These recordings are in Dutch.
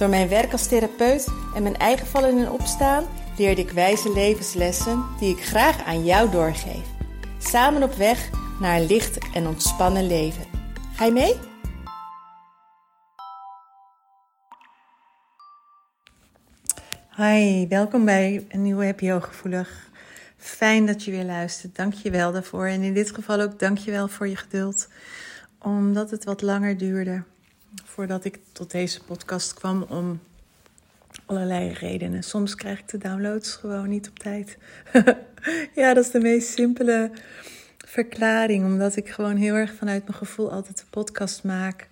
Door mijn werk als therapeut en mijn eigen vallen en opstaan leerde ik wijze levenslessen die ik graag aan jou doorgeef. Samen op weg naar een licht en ontspannen leven. Ga je mee? Hi, welkom bij een nieuwe Happy Hooggevoelig. Fijn dat je weer luistert. Dank je wel daarvoor. En in dit geval ook dank je wel voor je geduld. Omdat het wat langer duurde voordat ik tot deze podcast kwam om allerlei redenen. Soms krijg ik de downloads gewoon niet op tijd. ja, dat is de meest simpele verklaring, omdat ik gewoon heel erg vanuit mijn gevoel altijd de podcast maak.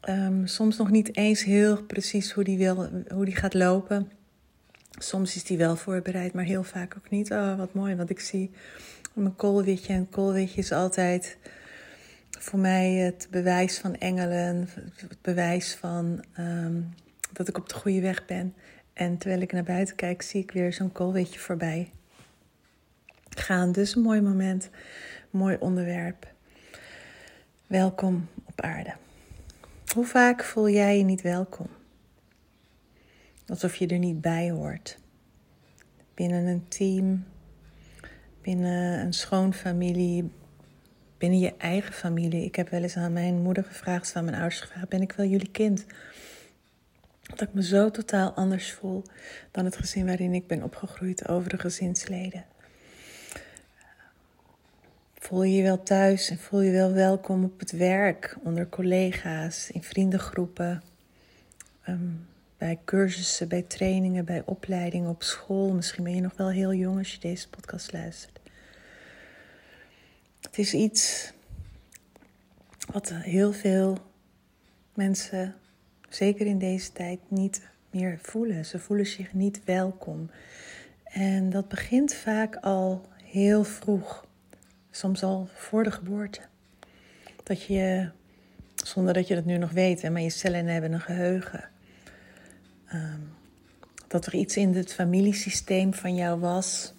Ehm, soms nog niet eens heel precies hoe die, wil, hoe die gaat lopen. Soms is die wel voorbereid, maar heel vaak ook niet. Oh, wat mooi, want ik zie mijn koolwitje. En koolwitje is altijd voor mij het bewijs van engelen. Het bewijs van ehm, dat ik op de goede weg ben. En terwijl ik naar buiten kijk, zie ik weer zo'n koolwitje voorbij gaan. Dus een mooi moment, mooi onderwerp. Welkom op aarde. Hoe vaak voel jij je niet welkom? Alsof je er niet bij hoort. Binnen een team, binnen een schoonfamilie, binnen je eigen familie. Ik heb wel eens aan mijn moeder gevraagd, aan mijn ouders gevraagd: ben ik wel jullie kind? Dat ik me zo totaal anders voel dan het gezin waarin ik ben opgegroeid over de gezinsleden. Voel je je wel thuis en voel je wel welkom op het werk, onder collega's, in vriendengroepen, ehm, bij cursussen, bij trainingen, bij opleidingen, op school. Misschien ben je nog wel heel jong als je deze podcast luistert. Is iets wat heel veel mensen, zeker in deze tijd, niet meer voelen. Ze voelen zich niet welkom. En dat begint vaak al heel vroeg soms al voor de geboorte. Dat je, zonder dat je dat nu nog weet, maar je cellen hebben een geheugen. Ehm, dat er iets in het familiesysteem van jou was.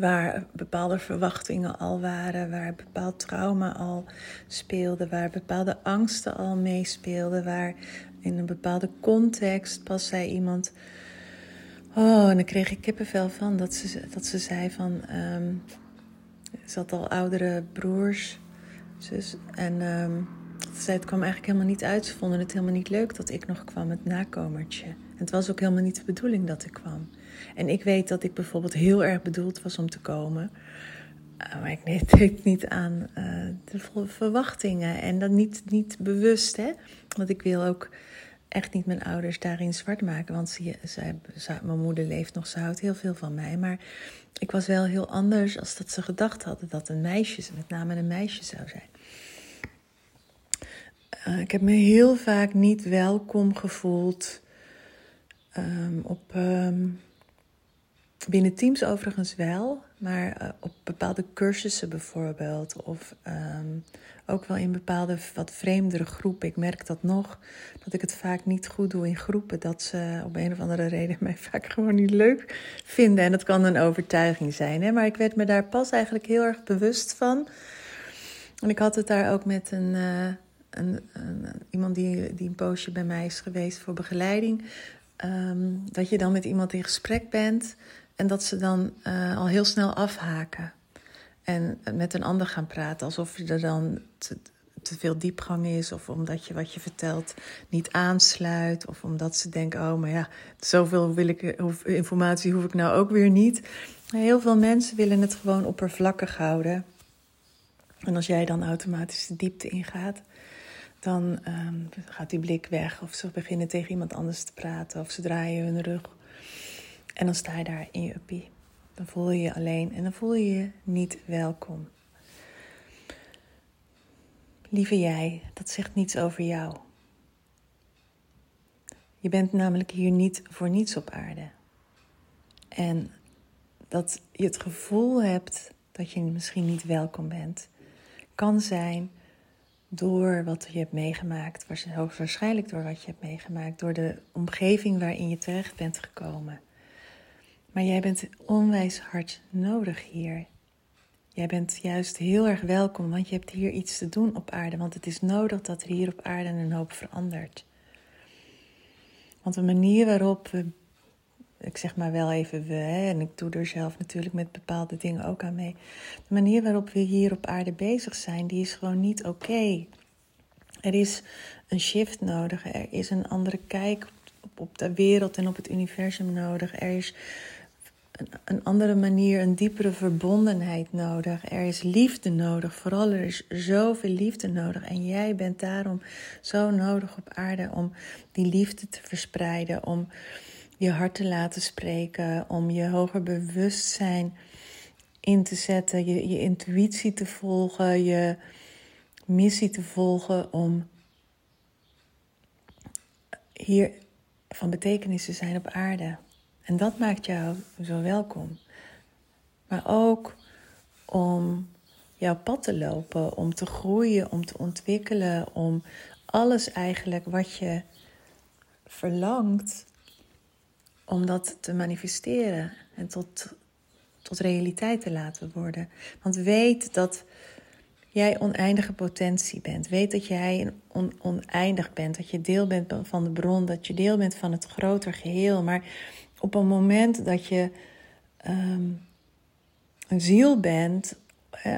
Waar bepaalde verwachtingen al waren, waar bepaald trauma al speelde, waar bepaalde angsten al meespeelden, waar in een bepaalde context pas zei iemand. Oh, en dan kreeg ik kippenvel van dat ze, dat ze zei van. Ehm, ze had al oudere broers, zus. En um, zei, het kwam eigenlijk helemaal niet uit. Ze vonden het helemaal niet leuk dat ik nog kwam, het nakomertje. Het was ook helemaal niet de bedoeling dat ik kwam. En ik weet dat ik bijvoorbeeld heel erg bedoeld was om te komen. Uh, maar ik deed niet aan uh, de verwachtingen. En dat niet, niet bewust, hè. Want ik wil ook echt niet mijn ouders daarin zwart maken. Want ze, mijn moeder leeft nog, ze houdt heel veel van mij. Maar ik was wel heel anders als dat ze gedacht hadden dat een meisje, met name een meisje zou zijn. Uh, ik heb me heel vaak niet welkom gevoeld um, op, um, binnen teams overigens wel, maar uh, op bepaalde cursussen bijvoorbeeld. Of um, ook wel in bepaalde wat vreemdere groepen. Ik merk dat nog, dat ik het vaak niet goed doe in groepen. Dat ze op een of andere reden mij vaak gewoon niet leuk vinden. En dat kan een overtuiging zijn. Hè? Maar ik werd me daar pas eigenlijk heel erg bewust van. En ik had het daar ook met een, uh, een, een, iemand die, die een poosje bij mij is geweest voor begeleiding. Um, dat je dan met iemand in gesprek bent en dat ze dan uh, al heel snel afhaken en met een ander gaan praten. Alsof er dan te, te, veel diepgang is. Of omdat je wat je vertelt niet aansluit. Of omdat ze denken, oh, maar ja, zoveel wil ik, informatie hoef ik nou ook weer niet. Heel veel mensen willen het gewoon oppervlakkig houden. En als jij dan automatisch de diepte ingaat, dan um, gaat die blik weg. Of ze beginnen tegen iemand anders te praten. Of ze draaien hun rug. En dan sta je daar in je uppie. Dan voel je je alleen en dan voel je je niet welkom. Lieve jij, dat zegt niets over jou. Je bent namelijk hier niet voor niets op aarde. En dat je het gevoel hebt dat je misschien niet welkom bent, kan zijn door wat je hebt meegemaakt, hoogstwaarschijnlijk door wat je hebt meegemaakt, door de omgeving waarin je terecht bent gekomen. Maar jij bent onwijs hard nodig hier. Jij bent juist heel erg welkom, want je hebt hier iets te doen op aarde. Want het is nodig dat er hier op aarde een hoop verandert. Want de manier waarop we, ik zeg maar wel even we, hè, en ik doe er zelf natuurlijk met bepaalde dingen ook aan mee. De manier waarop we hier op aarde bezig zijn, die is gewoon niet oké. Er is een shift nodig, er is een andere kijk op, op de wereld en op het universum nodig. Er is een andere manier, een diepere verbondenheid nodig. Er is liefde nodig. Vooral er is zoveel liefde nodig. En jij bent daarom zo nodig op aarde om die liefde te verspreiden. Om je hart te laten spreken. Om je hoger bewustzijn in te zetten. Je, je intuïtie te volgen. Je missie te volgen. Om hier van betekenis te zijn op aarde. En dat maakt jou zo welkom. Maar ook om jouw pad te lopen, om te groeien, om te ontwikkelen, om alles eigenlijk wat je verlangt, om dat te manifesteren en tot, tot realiteit te laten worden. Want weet dat jij oneindige potentie bent. Weet dat jij oneindig bent, dat je deel bent van de bron, dat je deel bent van het groter geheel. Maar op een moment dat je ehm, een ziel bent,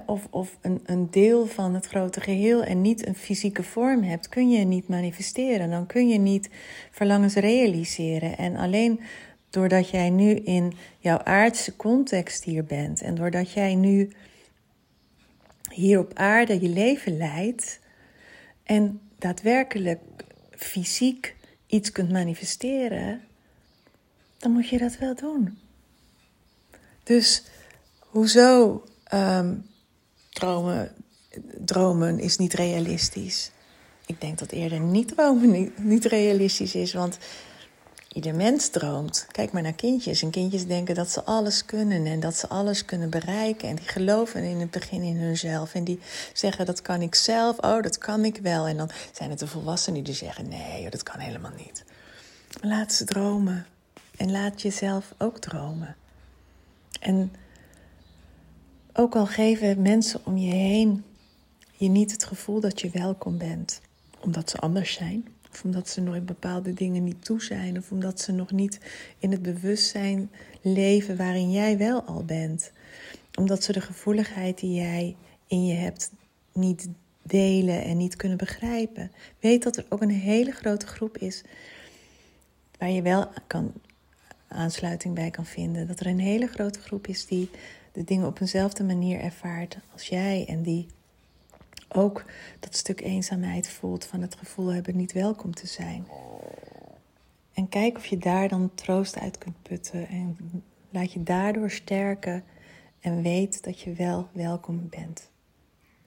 of, of een, een deel van het grote geheel en niet een fysieke vorm hebt, kun je niet manifesteren. Dan kun je niet verlangens realiseren. En alleen doordat jij nu in jouw aardse context hier bent en doordat jij nu hier op aarde je leven leidt en daadwerkelijk fysiek iets kunt manifesteren, dan moet je dat wel doen. Dus hoezo um, dromen, dromen is niet realistisch? Ik denk dat eerder niet dromen niet, niet realistisch is, want ieder mens droomt. Kijk maar naar kindjes. En kindjes denken dat ze alles kunnen en dat ze alles kunnen bereiken. En die geloven in het begin in hunzelf. En die zeggen dat kan ik zelf. Oh, dat kan ik wel. En dan zijn het de volwassenen die zeggen nee, dat kan helemaal niet. laat ze dromen. En laat jezelf ook dromen. En ook al geven mensen om je heen je niet het gevoel dat je welkom bent, omdat ze anders zijn, of omdat ze nog in bepaalde dingen niet toe zijn, of omdat ze nog niet in het bewustzijn leven waarin jij wel al bent, omdat ze de gevoeligheid die jij in je hebt niet delen en niet kunnen begrijpen. Weet dat er ook een hele grote groep is waar je wel kan aansluiting bij kan vinden. Dat er een hele grote groep is die de dingen op eenzelfde manier ervaart als jij. En die ook dat stuk eenzaamheid voelt van het gevoel hebben niet welkom te zijn. En kijk of je daar dan troost uit kunt putten. En laat je daardoor sterken en weet dat je wel welkom bent.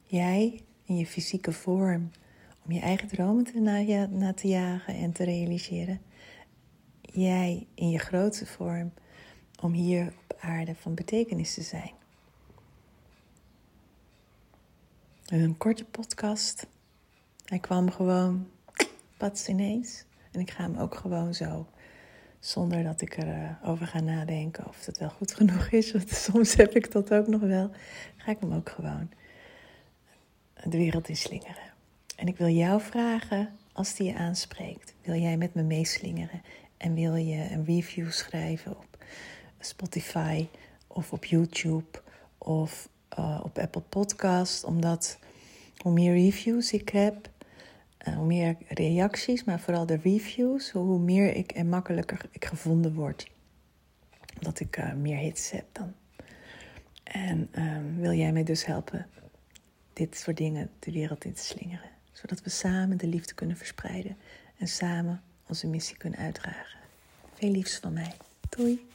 Jij in je fysieke vorm, om je eigen dromen te na, na te jagen en te realiseren jij in je grootste vorm om hier op aarde van betekenis te zijn. Een korte podcast. Hij kwam gewoon pats ineens. En ik ga hem ook gewoon zo, zonder dat ik erover over ga nadenken of het wel goed genoeg is. Want soms heb ik dat ook nog wel. Ga ik hem ook gewoon de wereld in slingeren. En ik wil jou vragen, als die je aanspreekt, wil jij met me meeslingeren? en wil je een review schrijven op Spotify of op YouTube of uh, op Apple Podcast, omdat hoe meer reviews ik heb, uh, hoe meer reacties, maar vooral de reviews, hoe meer ik en makkelijker ik gevonden word. Omdat ik uh, meer hits heb dan. En ehm, wil jij mij dus helpen dit soort dingen de wereld in te slingeren, zodat we samen de liefde kunnen verspreiden en samen onze missie kunnen uitdragen. Veel liefs van mij. Doei.